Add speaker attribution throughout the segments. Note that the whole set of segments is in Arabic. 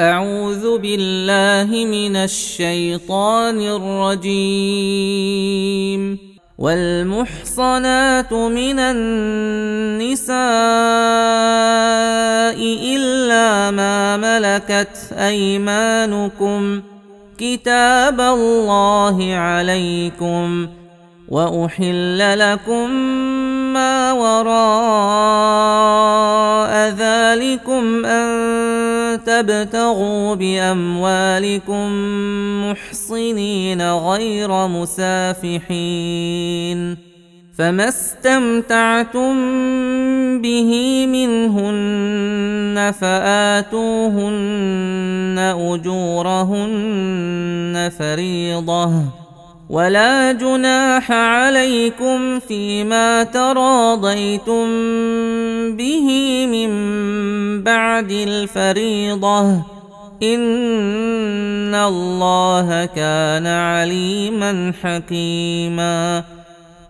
Speaker 1: أعوذ بالله من الشيطان الرجيم والمحصنات من النساء إلا ما ملكت أيمانكم كتاب الله عليكم وأحل لكم ما وراء ذلكم أن تبتغوا باموالكم محصنين غير مسافحين فما استمتعتم به منهن فاتوهن اجورهن فريضه ولا جناح عليكم فيما تراضيتم به من بعد الفريضه ان الله كان عليما حكيما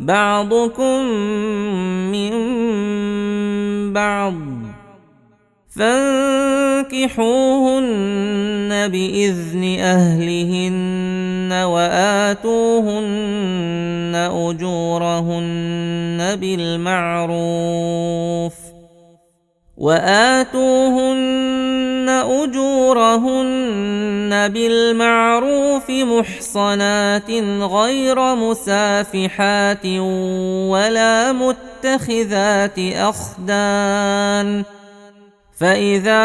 Speaker 1: بعضكم من بعض فانكحوهن باذن اهلهن واتوهن اجورهن بالمعروف واتوهن اجورهن بالمعروف محصنات غير مسافحات ولا متخذات اخدان فاذا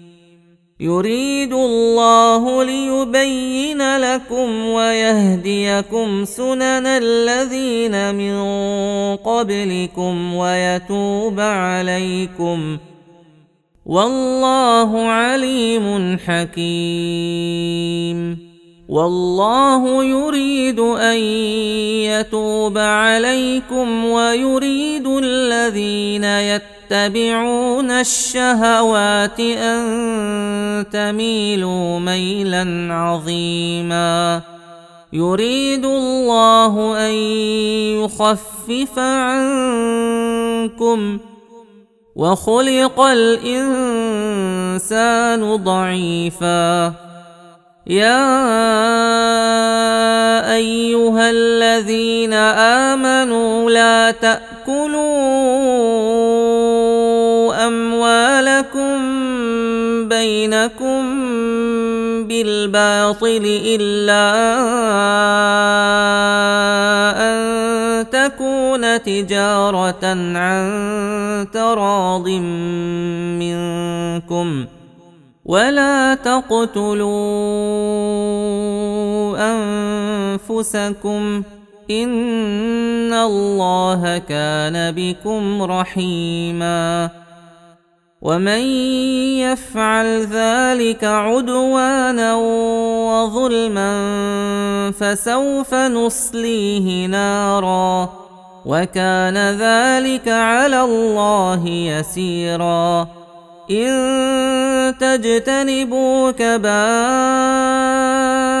Speaker 1: يريد الله ليبين لكم ويهديكم سنن الذين من قبلكم ويتوب عليكم والله عليم حكيم والله يريد ان يتوب عليكم ويريد الذين يتقون تتبعون الشهوات ان تميلوا ميلا عظيما يريد الله ان يخفف عنكم وخلق الانسان ضعيفا يا ايها الذين امنوا لا تاكلوا لكم بينكم بالباطل إلا أن تكون تجارة عن تراض منكم ولا تقتلوا أنفسكم إن الله كان بكم رحيماً ومن يفعل ذلك عدوانا وظلما فسوف نصليه نارا وكان ذلك على الله يسيرا ان تجتنبوا كبائر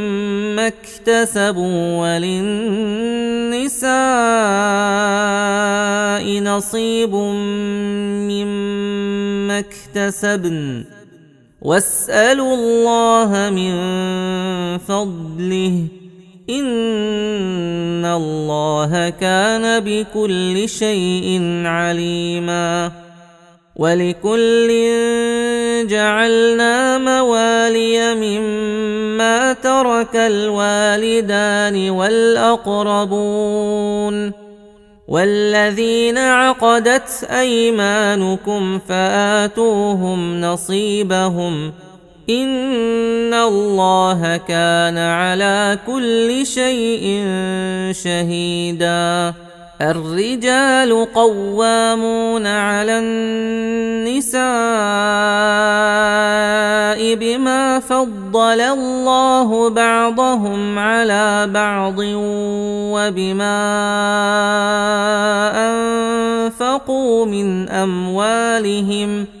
Speaker 1: مما اكتسبوا وللنساء نصيب مما اكتسبن واسالوا الله من فضله ان الله كان بكل شيء عليما ولكل جعلنا موالي مما ترك الوالدان والاقربون والذين عقدت ايمانكم فاتوهم نصيبهم ان الله كان على كل شيء شهيدا الرجال قوامون على النساء بما فضل الله بعضهم على بعض وبما انفقوا من اموالهم ۖ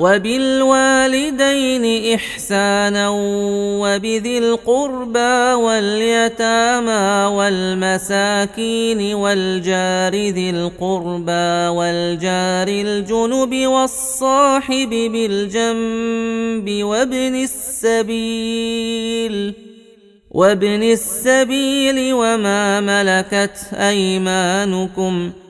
Speaker 1: وبالوالدين إحسانا وبذي القربى واليتامى والمساكين والجار ذي القربى والجار الجنب والصاحب بالجنب وابن السبيل وابن السبيل وما ملكت أيمانكم ۖ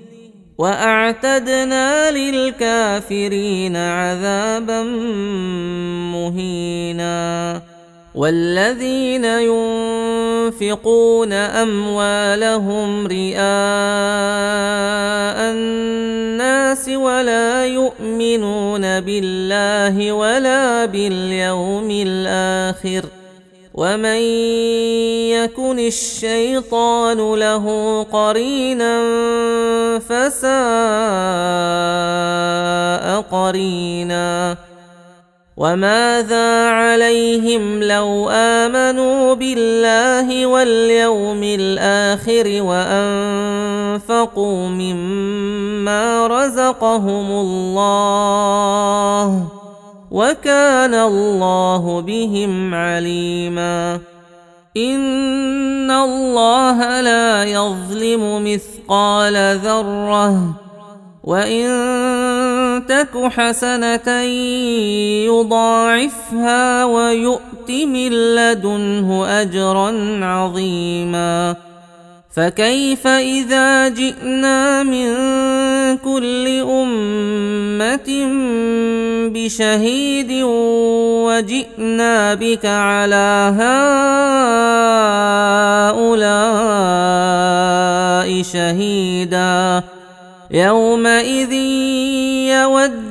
Speaker 1: واعتدنا للكافرين عذابا مهينا والذين ينفقون اموالهم رئاء الناس ولا يؤمنون بالله ولا باليوم الاخر ۖ ومن يكن الشيطان له قرينا فساء قرينا وماذا عليهم لو امنوا بالله واليوم الاخر وانفقوا مما رزقهم الله وكان الله بهم عليما ان الله لا يظلم مثقال ذره وان تك حسنه يضاعفها ويؤت من لدنه اجرا عظيما فكيف اذا جئنا من كل امه بشهيد وجئنا بك على هؤلاء شهيدا يومئذ يود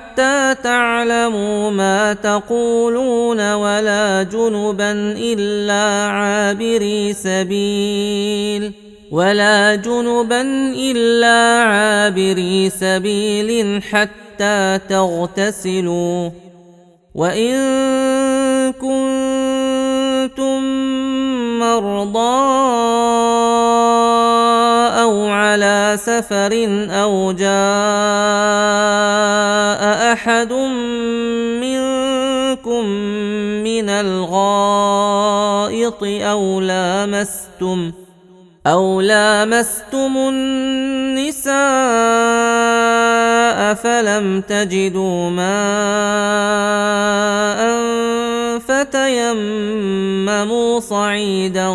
Speaker 1: حتى تعلموا ما تقولون ولا جنبا الا عابري سبيل ولا جنبا الا عابري سبيل حتى تغتسلوا وان كنتم مرضى أو على سفر أو جاء احد منكم من الغائط او لامستم أو لامستم النساء فلم تجدوا ماء فتيمموا صعيدا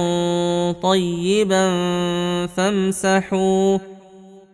Speaker 1: طيبا فامسحوا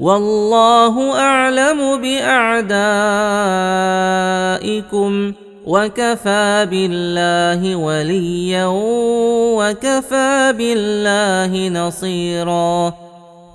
Speaker 1: والله اعلم باعدائكم وكفى بالله وليا وكفى بالله نصيرا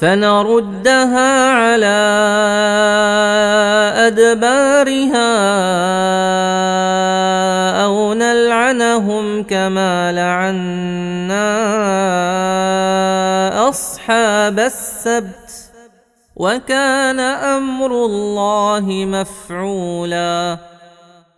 Speaker 1: فنردها على أدبارها أو نلعنهم كما لعنا أصحاب السبت وكان أمر الله مفعولاً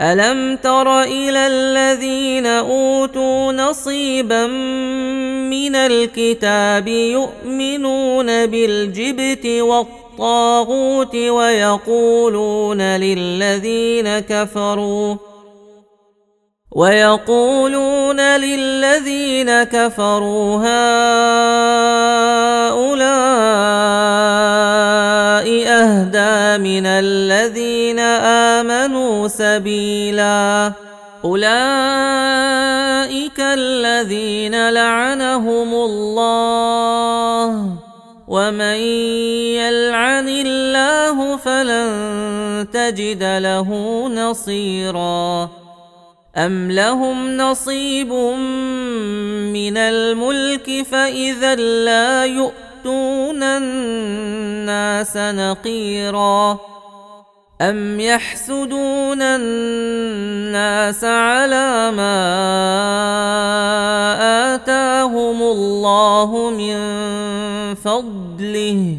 Speaker 1: الم تر الى الذين اوتوا نصيبا من الكتاب يؤمنون بالجبت والطاغوت ويقولون للذين كفروا ويقولون للذين كفروا هؤلاء اهدى من الذين امنوا سبيلا اولئك الذين لعنهم الله ومن يلعن الله فلن تجد له نصيرا ام لهم نصيب من الملك فاذا لا يؤمن يأتون الناس نقيرا أم يحسدون الناس على ما آتاهم الله من فضله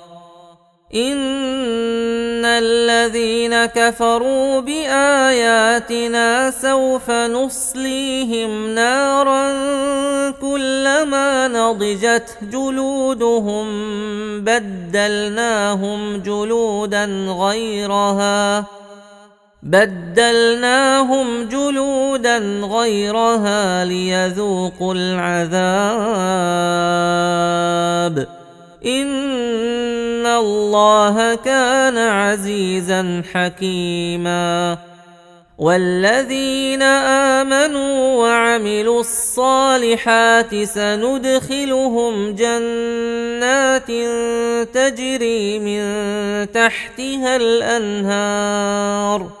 Speaker 1: ان الذين كفروا باياتنا سوف نصليهم نارا كلما نضجت جلودهم بدلناهم جلودا غيرها بدلناهم جلودا غيرها ليذوقوا العذاب ان الله كان عزيزا حكيما والذين امنوا وعملوا الصالحات سندخلهم جنات تجري من تحتها الانهار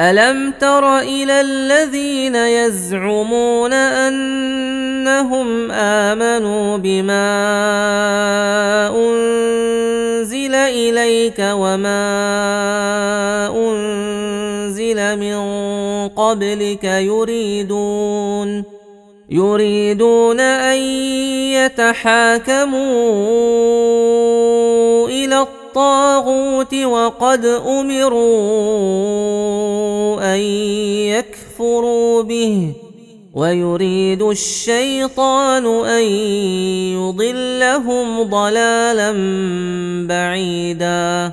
Speaker 1: الم تر الى الذين يزعمون انهم امنوا بما انزل اليك وما انزل من قبلك يريدون يريدون ان يتحاكموا الى الطريق الطاغوت وقد امروا ان يكفروا به ويريد الشيطان ان يضلهم ضلالا بعيدا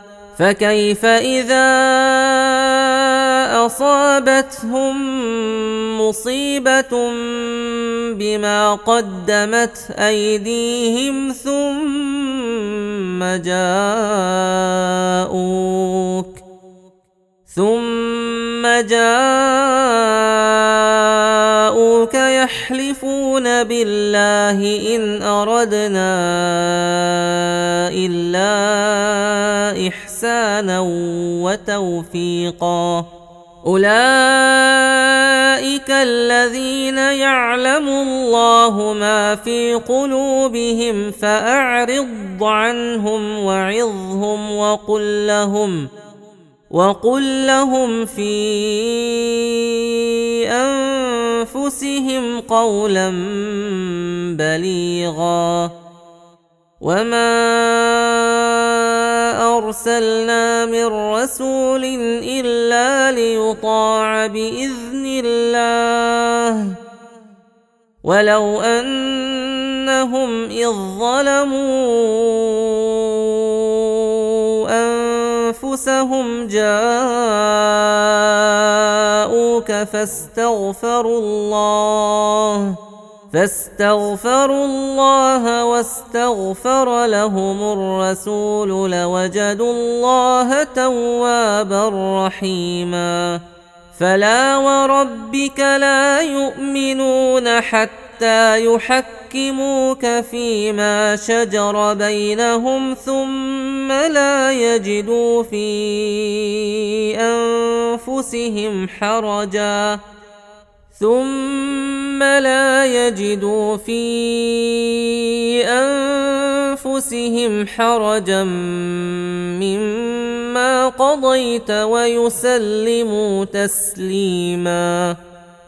Speaker 1: فكيف اذا اصابتهم مصيبه بما قدمت ايديهم ثم جاءوك ثم جاءوك يحلفون بالله إن أردنا إلا إحسانا وتوفيقا أولئك الذين يعلم الله ما في قلوبهم فأعرض عنهم وعظهم وقل لهم ۖ وقل لهم في انفسهم قولا بليغا وما ارسلنا من رسول الا ليطاع باذن الله ولو انهم اذ ظلموا أنفسهم جاءوك فاستغفروا الله فاستغفروا الله واستغفر لهم الرسول لوجدوا الله توابا رحيما فلا وربك لا يؤمنون حتى حتى يحكموك فيما شجر بينهم ثم لا يجدوا في انفسهم حرجا ثم لا يجدوا في انفسهم حرجا مما قضيت ويسلموا تسليما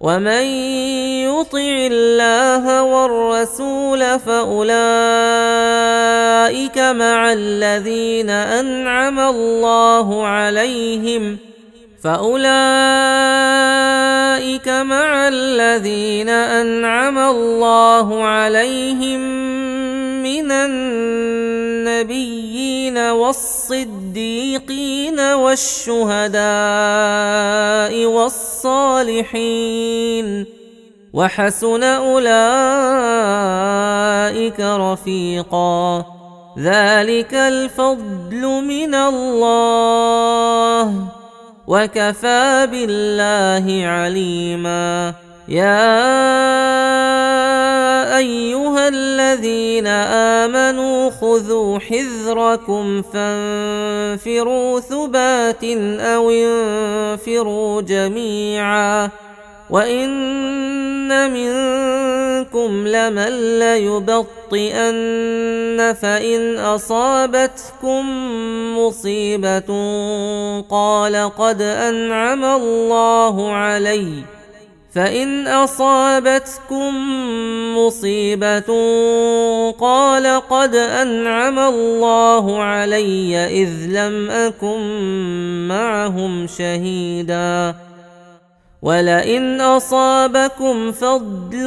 Speaker 1: ومن يطع الله والرسول فاولئك مع الذين انعم الله عليهم فاولئك مع الذين انعم الله عليهم من النبيين والصديقين والشهداء والصالحين وحسن اولئك رفيقا ذلك الفضل من الله وكفى بالله عليما يا ايها الذين امنوا خذوا حذركم فانفروا ثبات او انفروا جميعا وان منكم لمن ليبطئن فان اصابتكم مصيبه قال قد انعم الله عليّ فان اصابتكم مصيبه قال قد انعم الله علي اذ لم اكن معهم شهيدا ولئن اصابكم فضل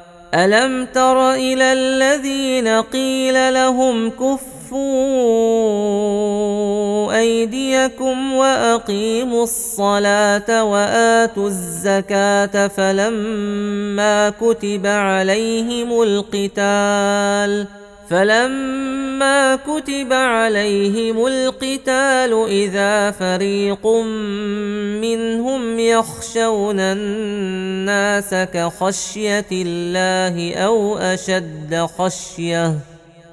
Speaker 1: الم تر الى الذين قيل لهم كفوا ايديكم واقيموا الصلاه واتوا الزكاه فلما كتب عليهم القتال فلما كتب عليهم القتال اذا فريق منهم يخشون الناس كخشيه الله او اشد خشيه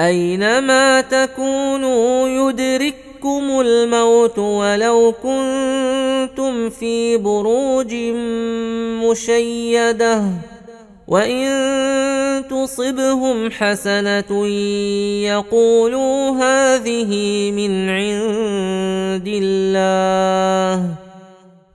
Speaker 1: اينما تكونوا يدرككم الموت ولو كنتم في بروج مشيده وان تصبهم حسنه يقولوا هذه من عند الله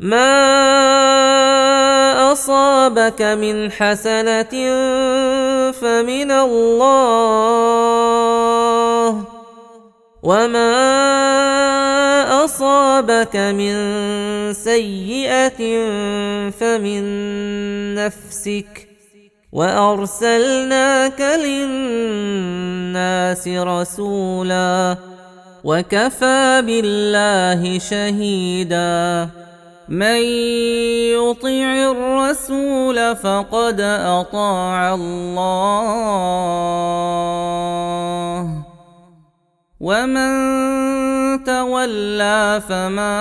Speaker 1: ما اصابك من حسنه فمن الله وما اصابك من سيئه فمن نفسك وارسلناك للناس رسولا وكفى بالله شهيدا من يطع الرسول فقد اطاع الله ومن تولى فما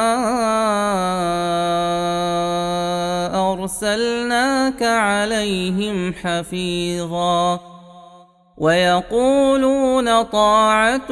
Speaker 1: ارسلناك عليهم حفيظا ويقولون طاعه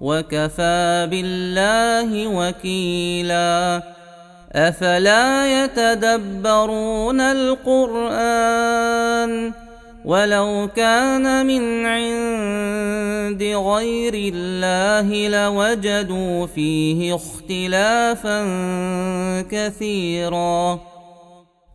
Speaker 1: وكفى بالله وكيلا افلا يتدبرون القران ولو كان من عند غير الله لوجدوا فيه اختلافا كثيرا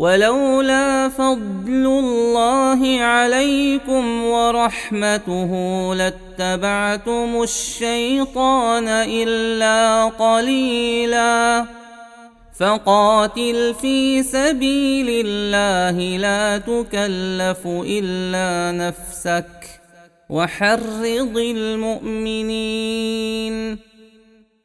Speaker 1: ولولا فضل الله عليكم ورحمته لاتبعتم الشيطان الا قليلا فقاتل في سبيل الله لا تكلف الا نفسك وحرض المؤمنين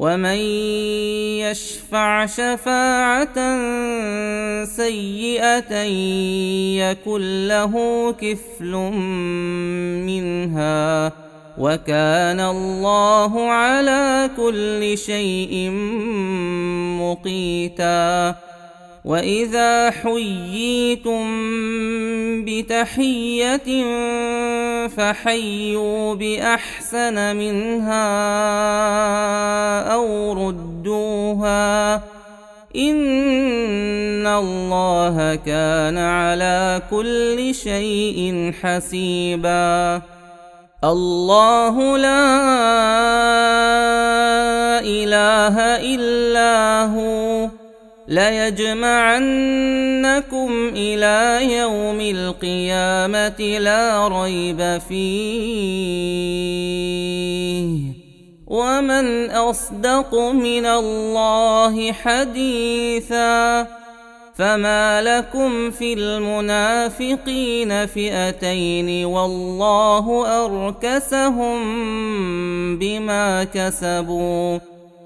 Speaker 1: ومن يشفع شفاعه سيئه يكن له كفل منها وكان الله على كل شيء مقيتاً واذا حييتم بتحيه فحيوا باحسن منها او ردوها ان الله كان على كل شيء حسيبا الله لا اله الا هو ليجمعنكم إلى يوم القيامة لا ريب فيه ومن أصدق من الله حديثا فما لكم في المنافقين فئتين والله أركسهم بما كسبوا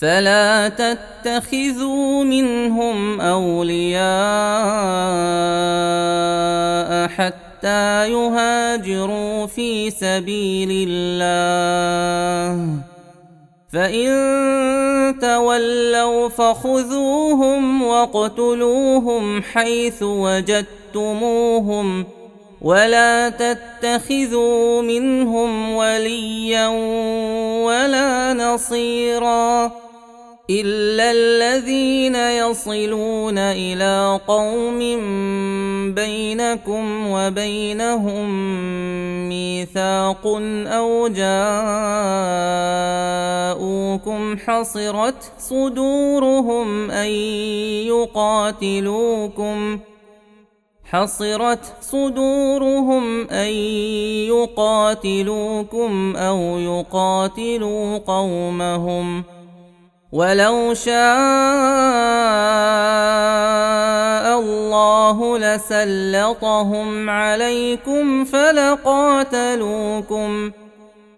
Speaker 1: فلا تتخذوا منهم اولياء حتى يهاجروا في سبيل الله فان تولوا فخذوهم واقتلوهم حيث وجدتموهم ولا تتخذوا منهم وليا ولا نصيرا إلا الذين يصلون إلى قوم بينكم وبينهم ميثاق أو جاءوكم حصرت صدورهم أن يقاتلوكم ۖ حصرت صدورهم ان يقاتلوكم او يقاتلوا قومهم ولو شاء الله لسلطهم عليكم فلقاتلوكم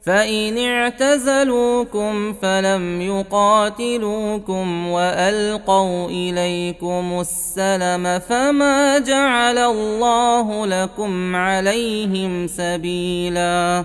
Speaker 1: فان اعتزلوكم فلم يقاتلوكم والقوا اليكم السلم فما جعل الله لكم عليهم سبيلا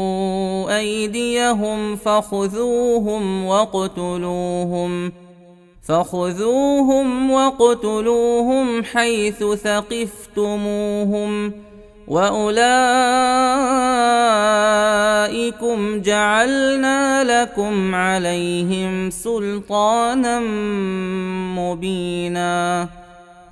Speaker 1: أيديهم فخذوهم واقتلوهم فخذوهم واقتلوهم حيث ثقفتموهم واولئكم جعلنا لكم عليهم سلطانا مبينا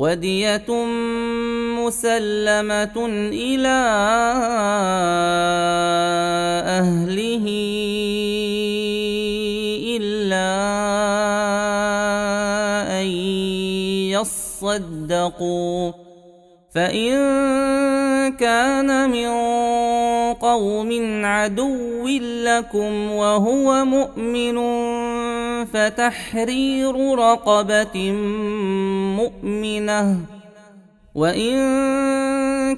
Speaker 1: ودية مسلمة إلى أهله إلا أن يصدقوا فإن كان من قوم عدو لكم وهو مؤمن فتحرير رقبة مؤمنة وإن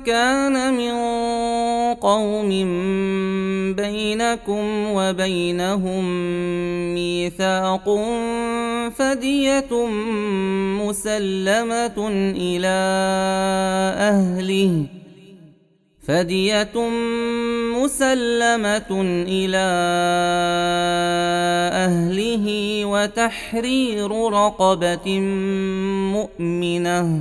Speaker 1: كان من قوم بينكم وبينهم ميثاق فدية مسلمة إلى أهله فدية مسلمة إلى أهله وتحرير رقبة مؤمنة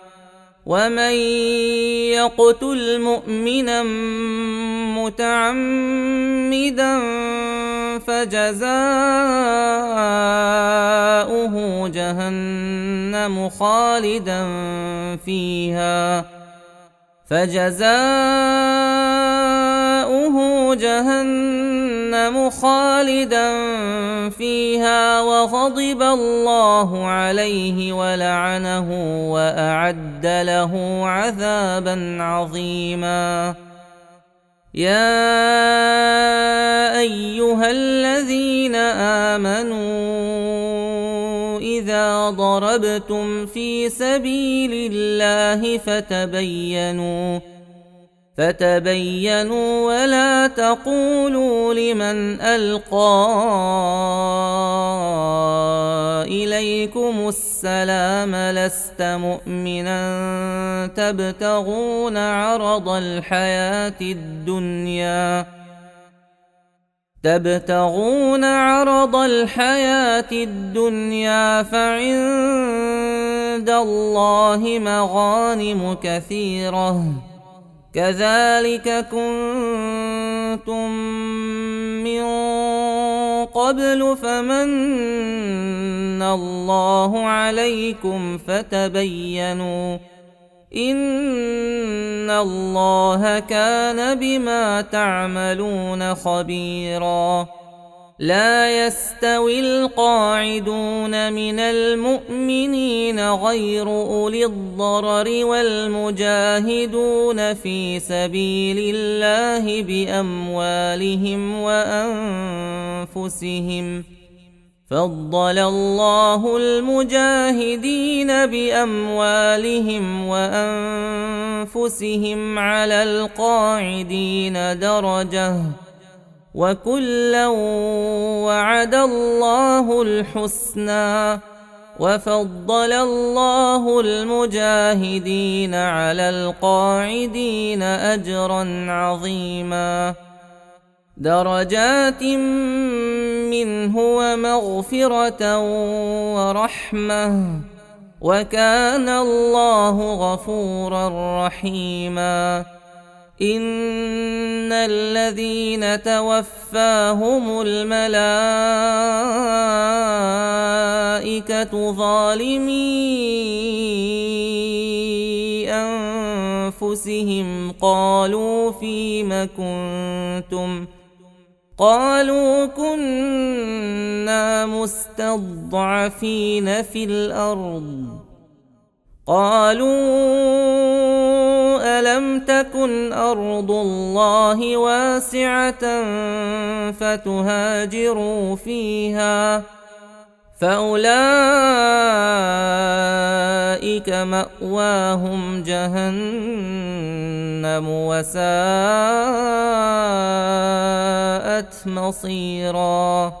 Speaker 1: ومن يقتل مؤمنا متعمدا فجزاؤه جهنم خالدا فيها فجزاؤه جهنم خالدا فيها وغضب الله عليه ولعنه واعد له عذابا عظيما يا ايها الذين امنوا إذا ضربتم في سبيل الله فتبينوا فتبينوا ولا تقولوا لمن القى اليكم السلام لست مؤمنا تبتغون عرض الحياه الدنيا تبتغون عرض الحياة الدنيا فعند الله مغانم كثيرة كذلك كنتم من قبل فمن الله عليكم فتبينوا ان الله كان بما تعملون خبيرا لا يستوي القاعدون من المؤمنين غير اولي الضرر والمجاهدون في سبيل الله باموالهم وانفسهم فضل الله المجاهدين باموالهم وانفسهم على القاعدين درجه وكلا وعد الله الحسنى وفضل الله المجاهدين على القاعدين اجرا عظيما درجات منه ومغفرة ورحمة وكان الله غفورا رحيما إن الذين توفاهم الملائكة ظالمي أنفسهم قالوا فيم كنتم ۖ قالوا كنا مستضعفين في الارض قالوا الم تكن ارض الله واسعه فتهاجروا فيها فاولئك ماواهم جهنم وساءت مصيرا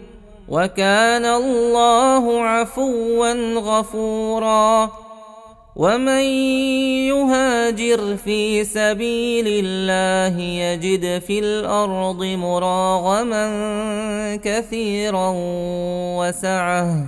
Speaker 1: وكان الله عفوا غفورا ومن يهاجر في سبيل الله يجد في الارض مراغما كثيرا وسعه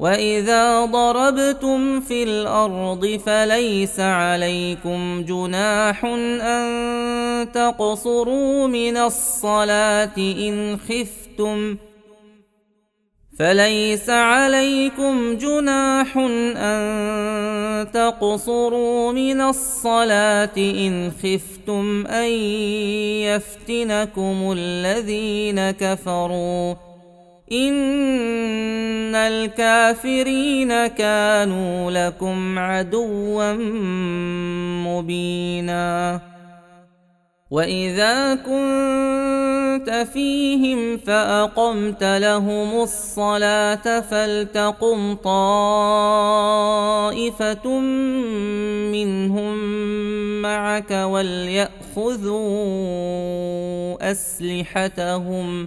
Speaker 1: واذا ضربتم في الارض فليس عليكم جناح ان تقصروا من الصلاه ان خفتم فليس عليكم جناح ان تقصروا من الصلاه ان خفتم ان يفتنكم الذين كفروا ان الكافرين كانوا لكم عدوا مبينا واذا كنت فيهم فاقمت لهم الصلاه فلتقم طائفه منهم معك ولياخذوا اسلحتهم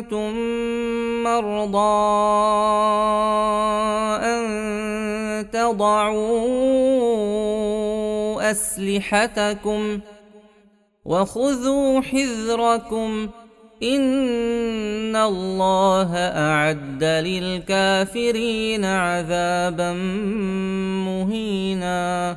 Speaker 1: كنتم مرضى أن تضعوا أسلحتكم وخذوا حذركم إن الله أعد للكافرين عذابا مهيناً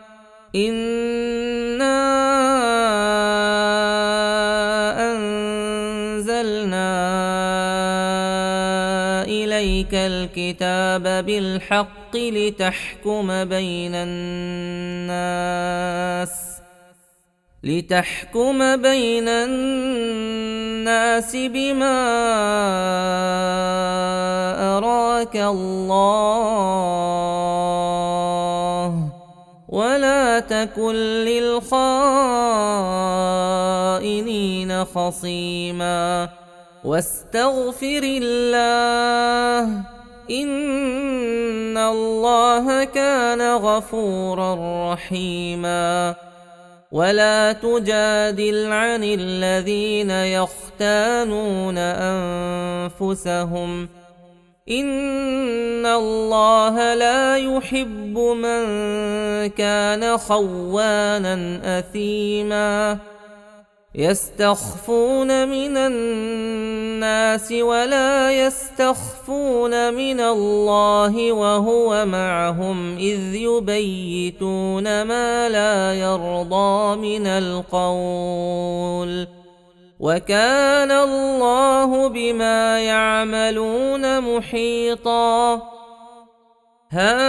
Speaker 1: إنا أنزلنا إليك الكتاب بالحق لتحكم بين الناس لتحكم بين الناس بما أراك الله ولا تكن للخائنين خصيما واستغفر الله ان الله كان غفورا رحيما ولا تجادل عن الذين يختانون انفسهم ان الله لا يحب من كان خوانا اثيما يستخفون من الناس ولا يستخفون من الله وهو معهم اذ يبيتون ما لا يرضى من القول وكان الله بما يعملون محيطا ها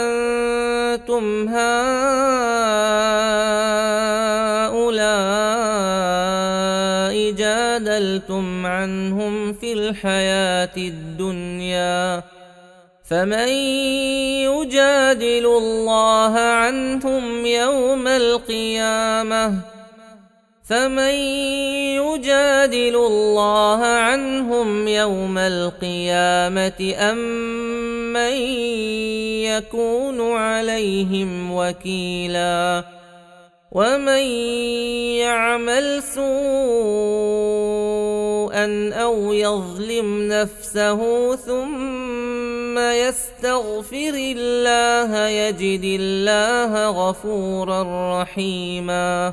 Speaker 1: انتم هؤلاء جادلتم عنهم في الحياه الدنيا فمن يجادل الله عنهم يوم القيامه فمن يجادل الله عنهم يوم القيامه ام من يكون عليهم وكيلا ومن يعمل سوءا او يظلم نفسه ثم يستغفر الله يجد الله غفورا رحيما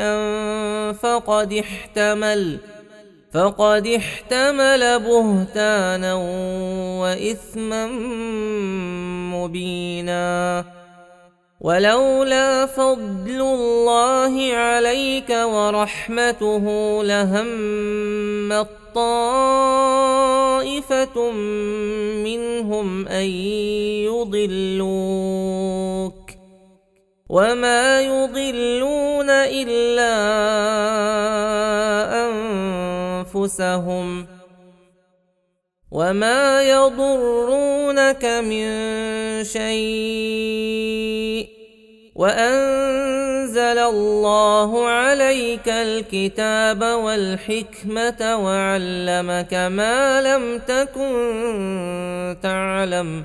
Speaker 1: شيئا فقد احتمل فقد احتمل بهتانا واثما مبينا ولولا فضل الله عليك ورحمته لهم طائفه منهم ان يضلوك وما يضلون الا انفسهم وما يضرونك من شيء وانزل الله عليك الكتاب والحكمه وعلمك ما لم تكن تعلم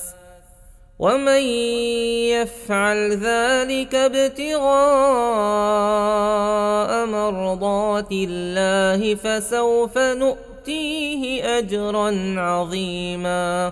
Speaker 1: ومن يفعل ذلك ابتغاء مرضات الله فسوف نؤتيه اجرا عظيما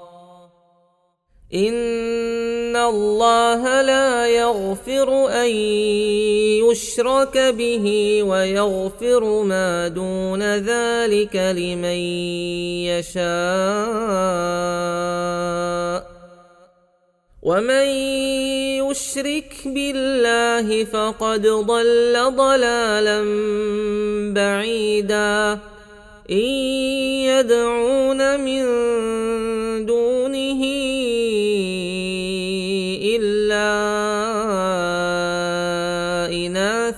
Speaker 1: ان الله لا يغفر ان يشرك به ويغفر ما دون ذلك لمن يشاء ومن يشرك بالله فقد ضل ضلالا بعيدا ان يدعون من دونه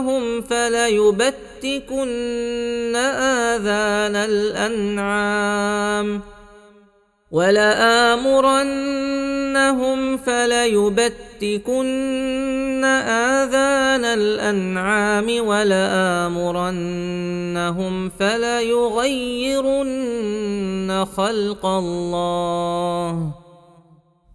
Speaker 1: لهم فليبتكن آذان الأنعام ولآمرنهم فليبتكن آذان الأنعام ولآمرنهم فليغيرن خلق الله ۖ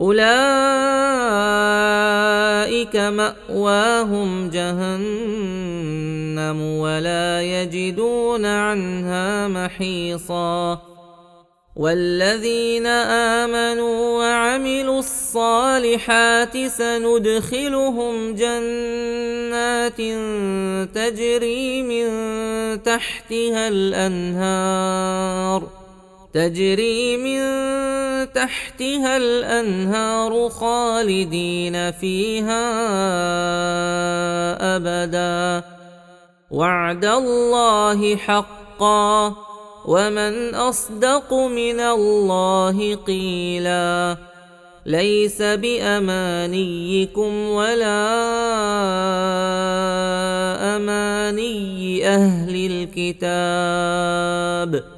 Speaker 1: اولئك ماواهم جهنم ولا يجدون عنها محيصا والذين امنوا وعملوا الصالحات سندخلهم جنات تجري من تحتها الانهار تجري من تحتها الانهار خالدين فيها ابدا وعد الله حقا ومن اصدق من الله قيلا ليس بامانيكم ولا اماني اهل الكتاب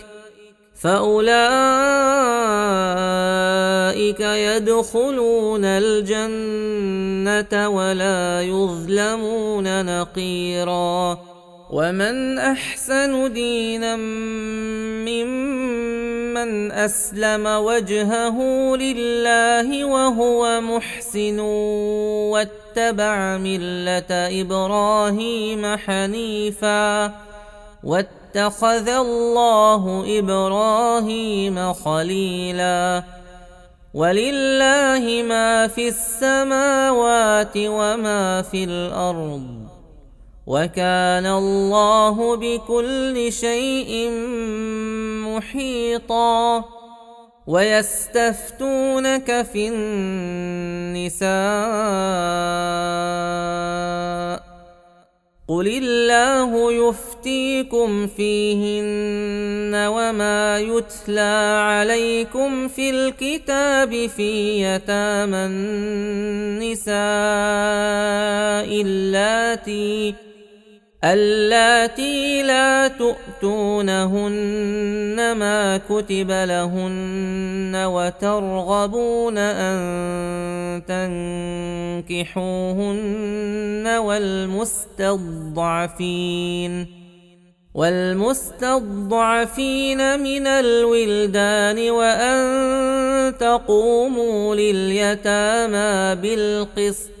Speaker 1: فاولئك يدخلون الجنه ولا يظلمون نقيرا ومن احسن دينا ممن اسلم وجهه لله وهو محسن واتبع مله ابراهيم حنيفا واتبع اتخذ الله ابراهيم خليلا ولله ما في السماوات وما في الارض وكان الله بكل شيء محيطا ويستفتونك في النساء قل الله يفتيكم فيهن وما يتلى عليكم في الكتاب في يتامى النساء اللاتي اللاتي لا تؤتونهن ما كتب لهن وترغبون ان تنكحوهن والمستضعفين والمستضعفين من الولدان وان تقوموا لليتامى بالقسط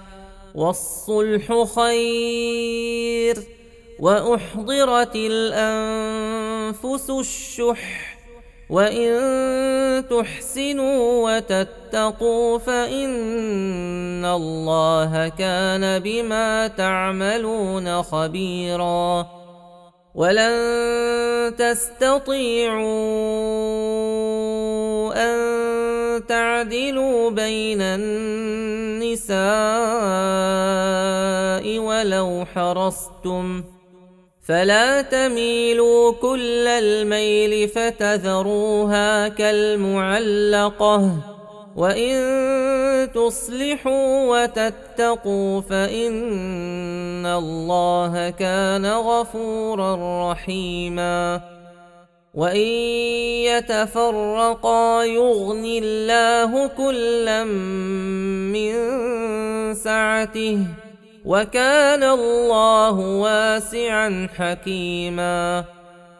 Speaker 1: والصلح خير واحضرت الانفس الشح وان تحسنوا وتتقوا فان الله كان بما تعملون خبيراً ولن تستطيعوا ان تعدلوا بين النساء ولو حرصتم فلا تميلوا كل الميل فتذروها كالمعلقه وان تصلحوا وتتقوا فان الله كان غفورا رحيما وان يتفرقا يغن الله كلا من سعته وكان الله واسعا حكيما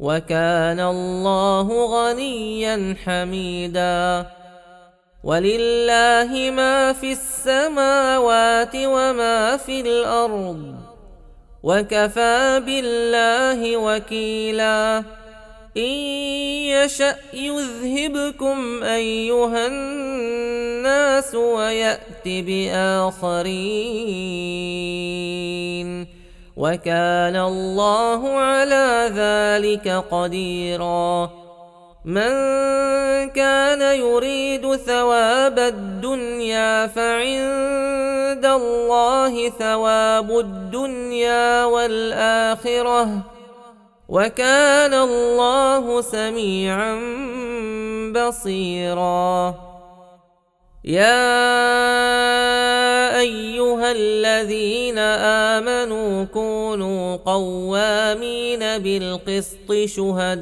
Speaker 1: وكان الله غنيا حميدا ولله ما في السماوات وما في الارض وكفى بالله وكيلا ان يشا يذهبكم ايها الناس ويات باخرين وكان الله على ذلك قديرا من كان يريد ثواب الدنيا فعند الله ثواب الدنيا والاخره وكان الله سميعا بصيرا يا ايها الذين امنوا كونوا قوامين بالقسط شهداء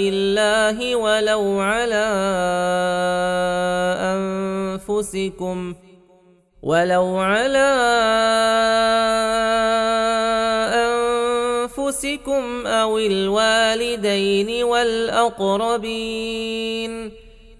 Speaker 1: لله ولو على انفسكم ولو على انفسكم او الوالدين والاقربين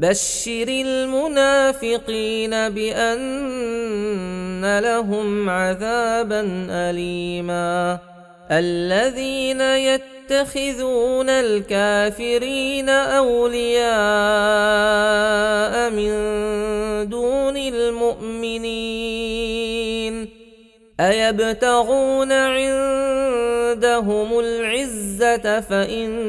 Speaker 1: بشر المنافقين بان لهم عذابا اليما الذين يتخذون الكافرين اولياء من دون المؤمنين ايبتغون عندهم العزه فان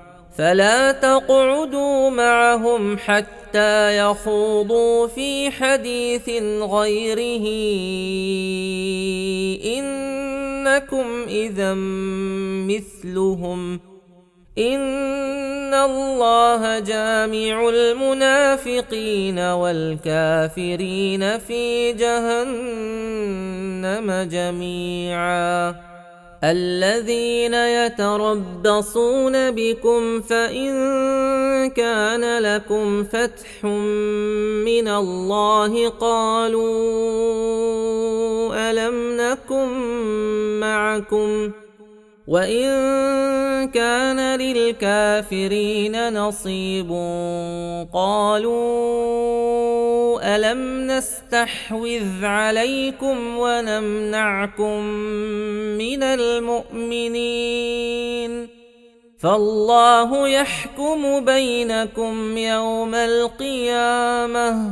Speaker 1: فلا تقعدوا معهم حتى يخوضوا في حديث غيره انكم اذا مثلهم ان الله جامع المنافقين والكافرين في جهنم جميعا الذين يتربصون بكم فإن كان لكم فتح من الله قالوا ألم نكن معكم ؟ وان كان للكافرين نصيب قالوا الم نستحوذ عليكم ونمنعكم من المؤمنين فالله يحكم بينكم يوم القيامه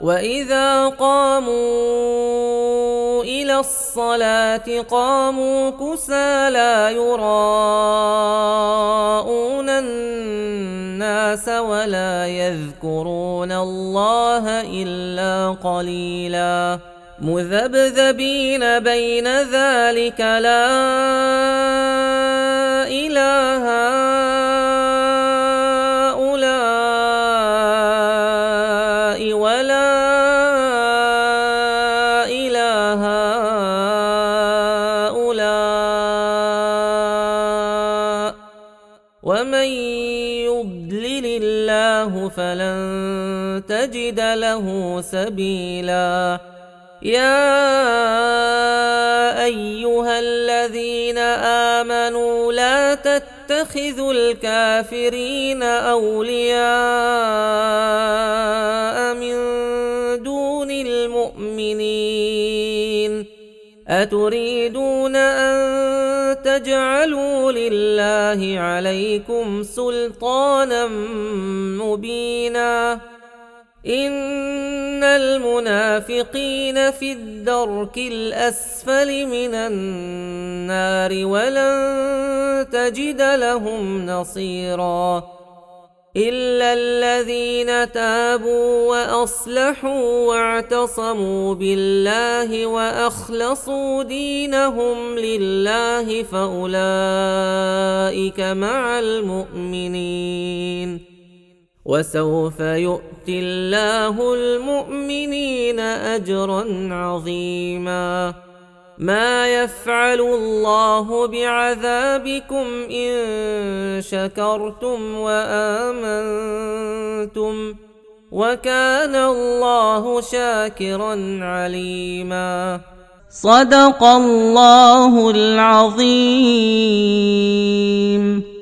Speaker 1: واذا قاموا الى الصلاه قاموا كسى لا يراءون الناس ولا يذكرون الله الا قليلا مذبذبين بين ذلك لا اله الا فلن تجد له سبيلا يا ايها الذين امنوا لا تتخذوا الكافرين اولياء من دون المؤمنين اتريدون ان تجعلوا لله عليكم سلطانا مبينا ان المنافقين في الدرك الاسفل من النار ولن تجد لهم نصيرا الا الذين تابوا واصلحوا واعتصموا بالله واخلصوا دينهم لله فاولئك مع المؤمنين وسوف يؤتي الله المؤمنين اجرا عظيما ما يفعل الله بعذابكم ان شكرتم وامنتم وكان الله شاكرا عليما
Speaker 2: صدق الله العظيم